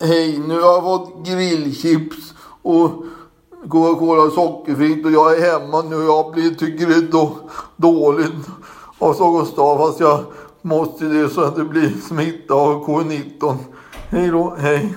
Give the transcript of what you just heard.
Hej, nu har jag fått grillchips och Coca-Cola sockerfritt och jag är hemma nu. och Jag blir, tycker det är då, dåligt av Gustav fast jag måste det så att det blir smitta av covid-19. Hej då, hej.